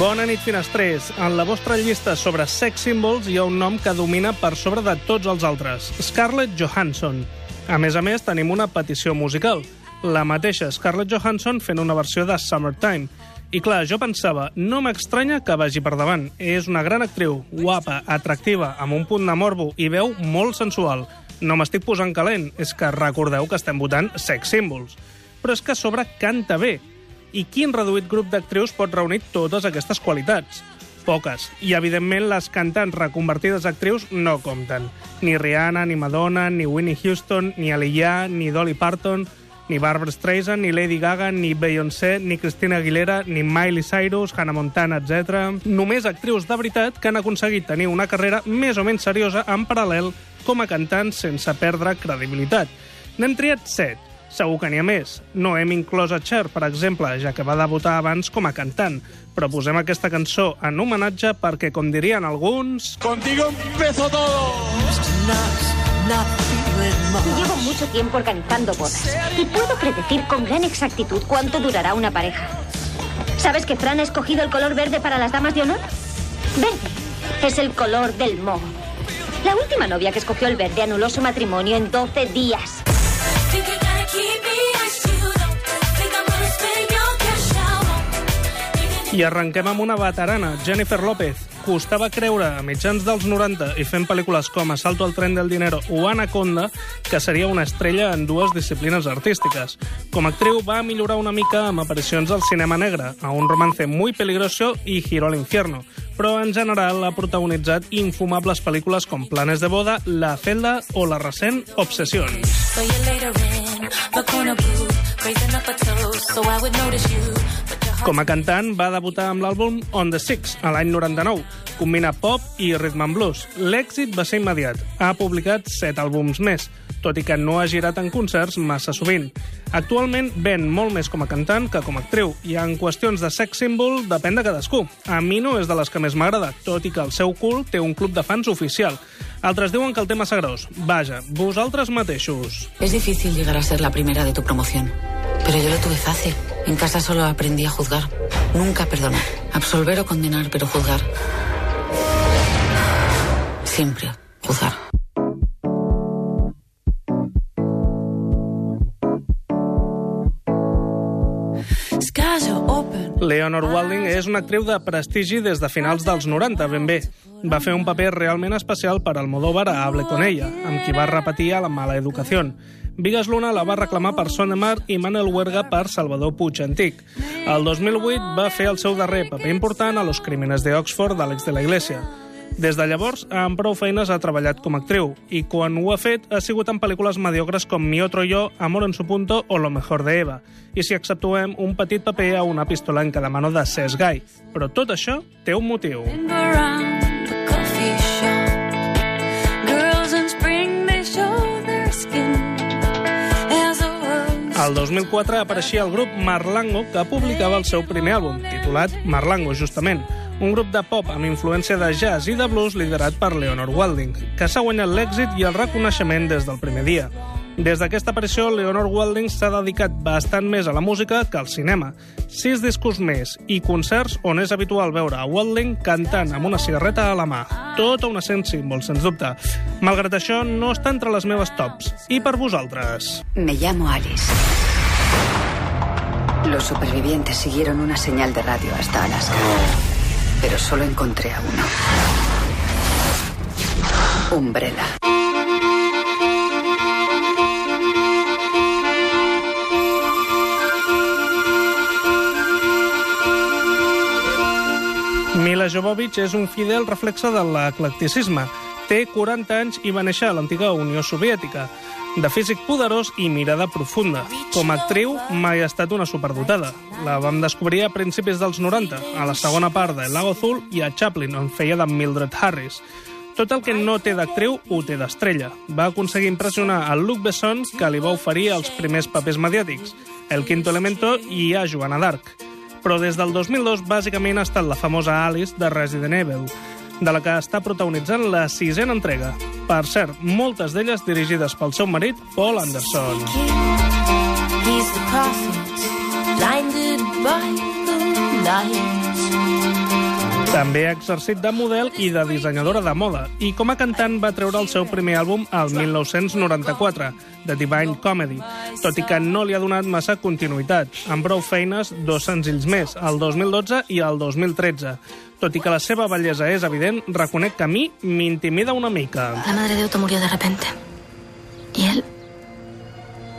Bona nit, finestrers. En la vostra llista sobre sex symbols hi ha un nom que domina per sobre de tots els altres, Scarlett Johansson. A més a més, tenim una petició musical. La mateixa Scarlett Johansson fent una versió de Summertime. I clar, jo pensava, no m'estranya que vagi per davant. És una gran actriu, guapa, atractiva, amb un punt de morbo i veu molt sensual. No m'estic posant calent, és que recordeu que estem votant sex symbols. Però és que a sobre canta bé. I quin reduït grup d'actrius pot reunir totes aquestes qualitats? Poques. I, evidentment, les cantants reconvertides actrius no compten. Ni Rihanna, ni Madonna, ni Winnie Houston, ni Aliyah, ni Dolly Parton, ni Barbara Streisand, ni Lady Gaga, ni Beyoncé, ni Christina Aguilera, ni Miley Cyrus, Hannah Montana, etc. Només actrius de veritat que han aconseguit tenir una carrera més o menys seriosa en paral·lel com a cantants sense perdre credibilitat. N'hem triat set. Segur que n'hi ha més. No hem inclòs a Cher, per exemple, ja que va debutar abans com a cantant. Però posem aquesta cançó en homenatge perquè, com dirien alguns... Contigo empezó todo. Llevo mucho tiempo organizando bodas y puedo predecir con gran exactitud cuánto durará una pareja. ¿Sabes que Fran ha escogido el color verde para las damas de honor? Verde. Es el color del moho. La última novia que escogió el verde anuló su matrimonio en 12 días. I arrenquem amb una veterana, Jennifer López. Costava creure a mitjans dels 90 i fent pel·lícules com Asalto al tren del dinero o Anaconda que seria una estrella en dues disciplines artístiques. Com a actriu va millorar una mica amb aparicions al cinema negre, a un romance muy peligroso i Giro al infierno, però en general ha protagonitzat infumables pel·lícules com Planes de boda, La celda o la recent Obsession. Com a cantant, va debutar amb l'àlbum On the Six, a l'any 99. Combina pop i rhythm and blues. L'èxit va ser immediat. Ha publicat set àlbums més, tot i que no ha girat en concerts massa sovint. Actualment ven molt més com a cantant que com a actriu, i en qüestions de sex symbol depèn de cadascú. A mi no és de les que més m'agrada, tot i que el seu cul té un club de fans oficial. Altres diuen que el tema és gros. Vaja, vosaltres mateixos. Es difícil llegar a ser la primera de tu promoción. Pero yo lo tuve fácil. En casa solo aprendí a juzgar. Nunca perdonar. Absolver o condenar, pero juzgar. Siempre juzgar. Leonor Walding és una actriu de prestigi des de finals dels 90, ben bé. Va fer un paper realment especial per al Almodóvar a Hable con ella, amb qui va repetir a La mala educació. Vigas Luna la va reclamar per Son de Mar i Manuel Huerga per Salvador Puig Antic. El 2008 va fer el seu darrer paper important a Los crímenes de Oxford d'Àlex de la Iglesia. Des de llavors, amb prou feines ha treballat com a actriu i quan ho ha fet ha sigut en pel·lícules mediocres com Mi otro yo, Amor en su punto o Lo mejor de Eva. I si exceptuem un petit paper a una pistola en cada mano de Cesc Gai. Però tot això té un motiu. El 2004 apareixia el grup Marlango, que publicava el seu primer àlbum, titulat Marlango, justament, un grup de pop amb influència de jazz i de blues liderat per Leonor Walding, que s'ha guanyat l'èxit i el reconeixement des del primer dia. Des d'aquesta aparició, Leonor Walding s'ha dedicat bastant més a la música que al cinema. Sis discos més i concerts on és habitual veure a Walding cantant amb una cigarreta a la mà. Tota una sent símbol, sens dubte. Malgrat això, no està entre les meves tops. I per vosaltres? Me llamo Alice. Los supervivientes siguieron una señal de radio hasta Alaska. Pero solo encontré a uno. Umbrella. Jovovich és un fidel reflexe de l'eclecticisme. Té 40 anys i va néixer a l'antiga Unió Soviètica. De físic poderós i mirada profunda. Com a actriu, mai ha estat una superdotada. La vam descobrir a principis dels 90, a la segona part de Lago Azul i a Chaplin, on feia de Mildred Harris. Tot el que no té d'actriu ho té d'estrella. Va aconseguir impressionar a Luc Besson, que li va oferir els primers papers mediàtics, El Quinto Elemento i a Joana d'Arc. Però des del 2002, bàsicament, ha estat la famosa Alice de Resident Evil, de la que està protagonitzant la sisena entrega. Per cert, moltes d'elles dirigides pel seu marit, Paul Anderson. He's the prophet, blinded by the light. També ha exercit de model i de dissenyadora de moda i com a cantant va treure el seu primer àlbum al 1994, The Divine Comedy, tot i que no li ha donat massa continuïtat, amb prou feines dos senzills més, el 2012 i el 2013. Tot i que la seva bellesa és evident, reconec que a mi m'intimida una mica. La madre de Otto murió de repente. Y él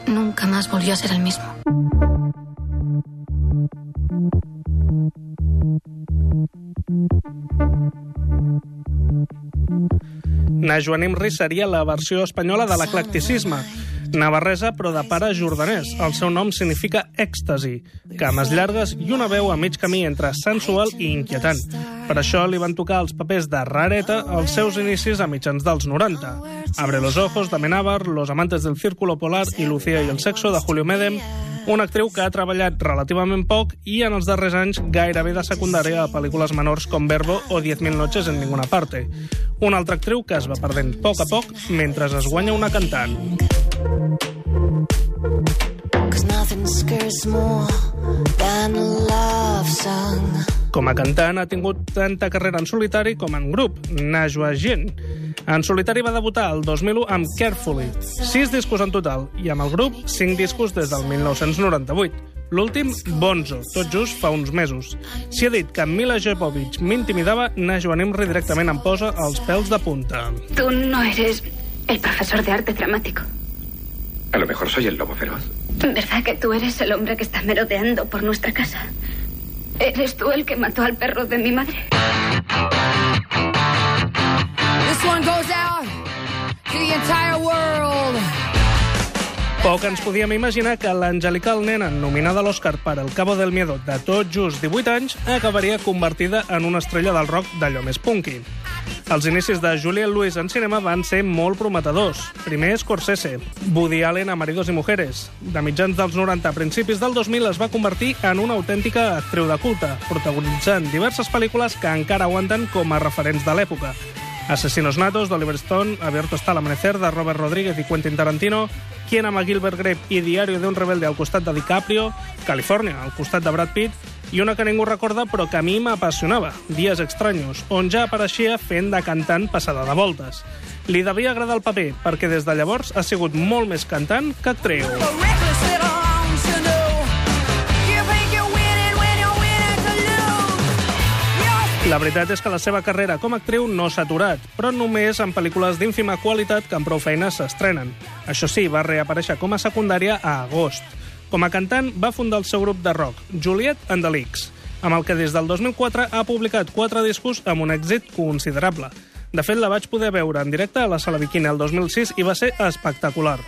nunca más volvió a ser el mismo. Najwa Nimri seria la versió espanyola de l'eclecticisme. Navarresa, però de pare jordanès. El seu nom significa èxtasi, cames llargues i una veu a mig camí entre sensual i inquietant. Per això li van tocar els papers de rareta als seus inicis a mitjans dels 90. Abre los ojos, de Menábar, Los amantes del círculo polar i Lucía y el sexo, de Julio Medem, una actriu que ha treballat relativament poc i en els darrers anys gairebé de secundària a pel·lícules menors com Verbo o 10.000 noches en ninguna parte. Una altra actriu que es va perdent poc a poc mentre es guanya una cantant. Cause nothing scares more than a love song. Com a cantant ha tingut tanta carrera en solitari com en grup, Najwa Jin. En solitari va debutar el 2001 amb Carefully, sis discos en total, i amb el grup, cinc discos des del 1998. L'últim, Bonzo, tot just fa uns mesos. Si ha dit que Mila Jovovich m'intimidava, Najwa Nimri directament em posa els pèls de punta. Tú no eres el profesor de arte dramático. A lo mejor soy el lobo feroz. ¿Verdad que tú eres el hombre que está merodeando por nuestra casa? ¿Eres tú el que mató al perro de mi madre? This one goes out to the entire world. Poc ens podíem imaginar que l'angelical nena nominada a l'Oscar per El Cabo del Miedo de tot just 18 anys acabaria convertida en una estrella del rock d'allò més punky. Els inicis de Juliette Lewis en cinema van ser molt prometedors. Primer Scorsese, Woody Allen a Maridos y Mujeres. De mitjans dels 90 a principis del 2000 es va convertir en una autèntica actriu de culte, protagonitzant diverses pel·lícules que encara aguanten com a referents de l'època. Asesinos Natos, d'Oliver Stone, Abierto está el amanecer, de Robert Rodríguez i Quentin Tarantino, Quien ama Gilbert Grape i Diario de un rebelde al costat de DiCaprio, Califòrnia al costat de Brad Pitt, i una que ningú recorda però que a mi m'apassionava, Dies extraños, on ja apareixia fent de cantant passada de voltes. Li devia agradar el paper, perquè des de llavors ha sigut molt més cantant que actriu. La veritat és que la seva carrera com a actriu no s'ha aturat, però només en pel·lícules d'ínfima qualitat que amb prou feines s'estrenen. Això sí, va reaparèixer com a secundària a agost. Com a cantant, va fundar el seu grup de rock, Juliet and the Leaks, amb el que des del 2004 ha publicat quatre discos amb un èxit considerable. De fet, la vaig poder veure en directe a la Sala Bikini el 2006 i va ser espectacular.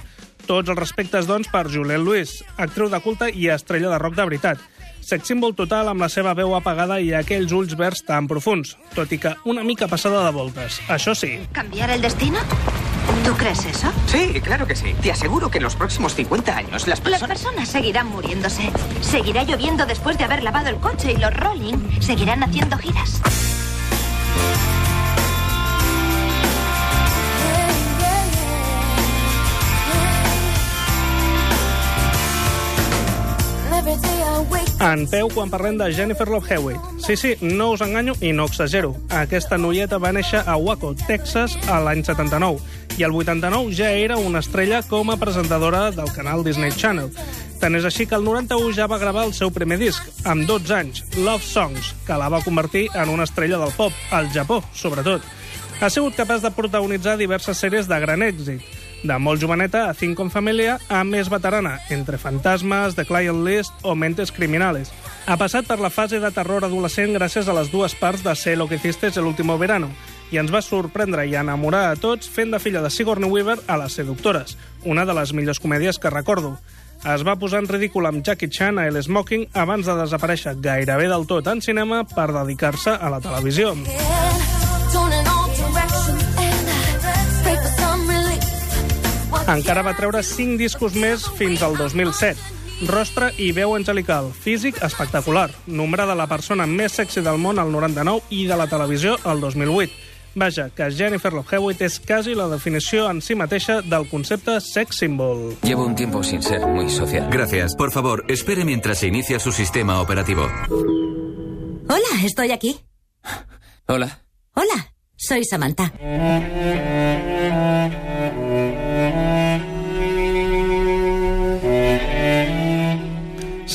Tots els respectes, doncs, per Juliette Lewis, actriu de culte i estrella de rock de veritat. Sex total amb la seva veu apagada i aquells ulls verds tan profuns, tot i que una mica passada de voltes. Això sí, ¿Cambiar el destino? ¿Tú crees eso? Sí, claro que sí. Te aseguro que en los próximos 50 años las Las personas... personas seguirán muriéndose. Seguirá lloviendo después de haber lavado el coche y los Rolling seguirán haciendo giras. every day I wake En peu quan parlem de Jennifer Love Hewitt. Sí, sí, no us enganyo i no exagero. Aquesta noieta va néixer a Waco, Texas, a l'any 79, i al 89 ja era una estrella com a presentadora del canal Disney Channel. Tant és així que el 91 ja va gravar el seu primer disc, amb 12 anys, Love Songs, que la va convertir en una estrella del pop, al Japó, sobretot. Ha sigut capaç de protagonitzar diverses sèries de gran èxit, de molt joveneta a Think con Familia a més veterana, entre Fantasmes, The Client List o Mentes Criminales. Ha passat per la fase de terror adolescent gràcies a les dues parts de Sé lo que hiciste el último verano i ens va sorprendre i enamorar a tots fent de filla de Sigourney Weaver a Les Seductores, una de les millors comèdies que recordo. Es va posar en ridícul amb Jackie Chan a El Smoking abans de desaparèixer gairebé del tot en cinema per dedicar-se a la televisió. turn Encara va treure 5 discos més fins al 2007. Rostre i veu angelical, físic espectacular, nombre de la persona més sexy del món al 99 i de la televisió al 2008. Vaja, que Jennifer Love Hewitt és quasi la definició en si mateixa del concepte sex symbol. Llevo un tiempo sin ser muy social. Gracias. Por favor, espere mientras se inicia su sistema operativo. Hola, estoy aquí. Hola. Hola, soy Samantha.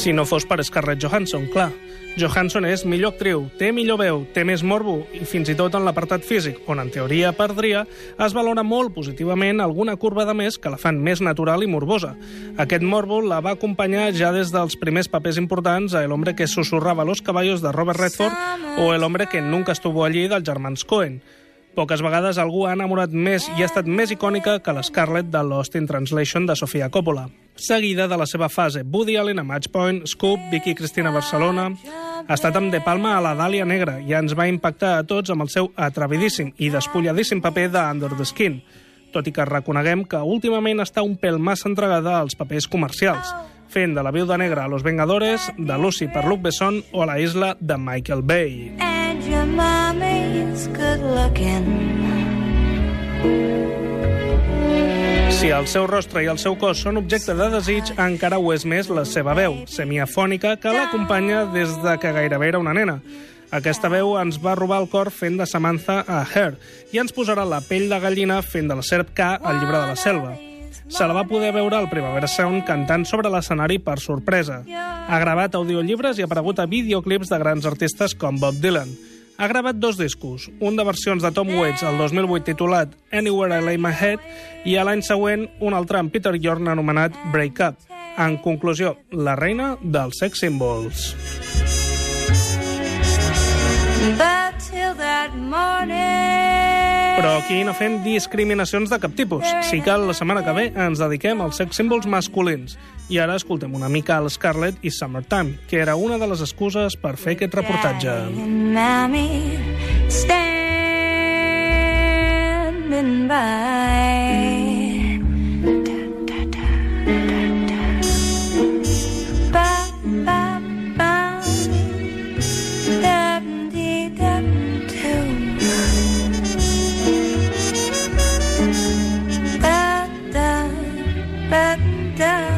Si no fos per Scarlett Johansson, clar. Johansson és millor actriu, té millor veu, té més morbo i fins i tot en l'apartat físic, on en teoria perdria, es valora molt positivament alguna curva de més que la fan més natural i morbosa. Aquest morbo la va acompanyar ja des dels primers papers importants a El hombre que susurrava los caballos de Robert Redford o El hombre que nunca estuvo allí dels germans Coen. Poques vegades algú ha enamorat més i ha estat més icònica que l'Scarlett de Lost in Translation de Sofia Coppola. Seguida de la seva fase Woody Allen a Match Point, Scoop, Vicky Cristina Barcelona... Ha estat amb De Palma a la Dàlia Negra i ens va impactar a tots amb el seu atrevidíssim i despulladíssim paper de Under the Skin, tot i que reconeguem que últimament està un pèl massa entregada als papers comercials, fent de la Viuda Negra a Los Vengadores, de Lucy per Luc Besson o a la Isla de Michael Bay. And your mommy's good looking. Si el seu rostre i el seu cos són objecte de desig, encara ho és més la seva veu, semiafònica, que l'acompanya des de que gairebé era una nena. Aquesta veu ens va robar el cor fent de Samantha a Her i ens posarà la pell de gallina fent de la serp K al llibre de la selva. Se la va poder veure al Primavera Sound cantant sobre l'escenari per sorpresa. Ha gravat audiollibres i ha aparegut a videoclips de grans artistes com Bob Dylan. Ha gravat dos discos, un de versions de Tom Waits el 2008 titulat Anywhere I Lay My Head i a l'any següent un altre amb Peter Yorn anomenat Break Up. En conclusió, la reina dels sex symbols. But till that morning. Però aquí no fem discriminacions de cap tipus. Sí que la setmana que ve ens dediquem als sex símbols masculins. I ara escoltem una mica al Scarlett i Summertime, que era una de les excuses per fer aquest reportatge. Mommy standing by. Ba, back down.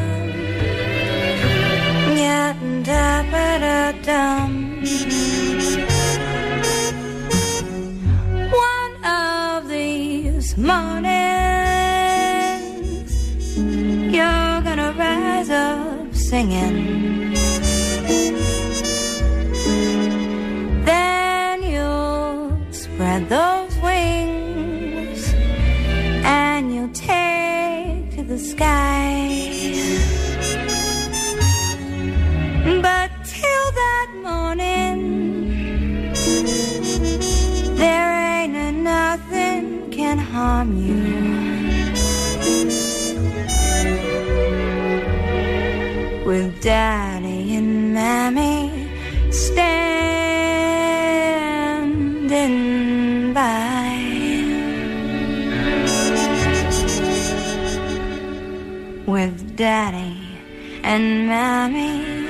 Sky. But till that morning, there ain't a nothing can harm you. With daddy and mammy standing by. Daddy and mammy